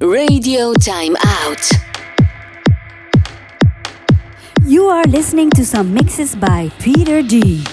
Radio Time Out. You are listening to some mixes by Peter D.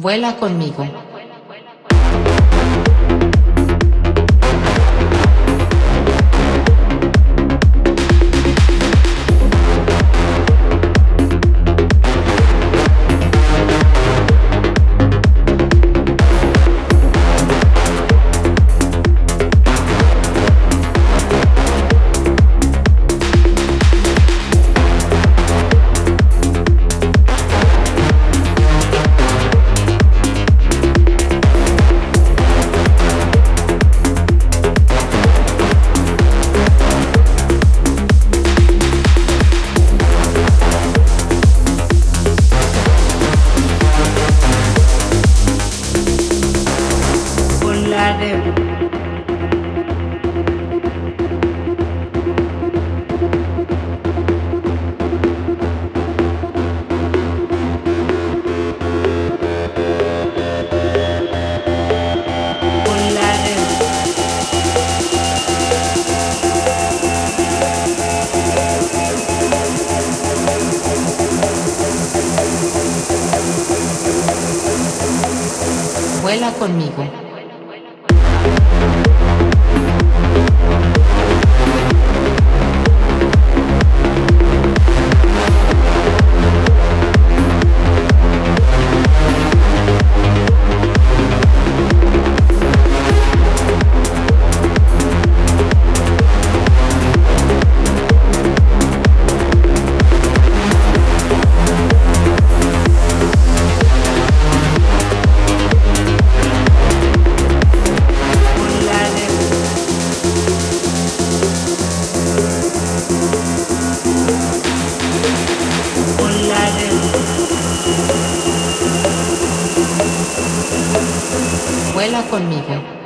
Vuela conmigo. Conmigo.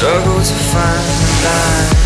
这不是泛滥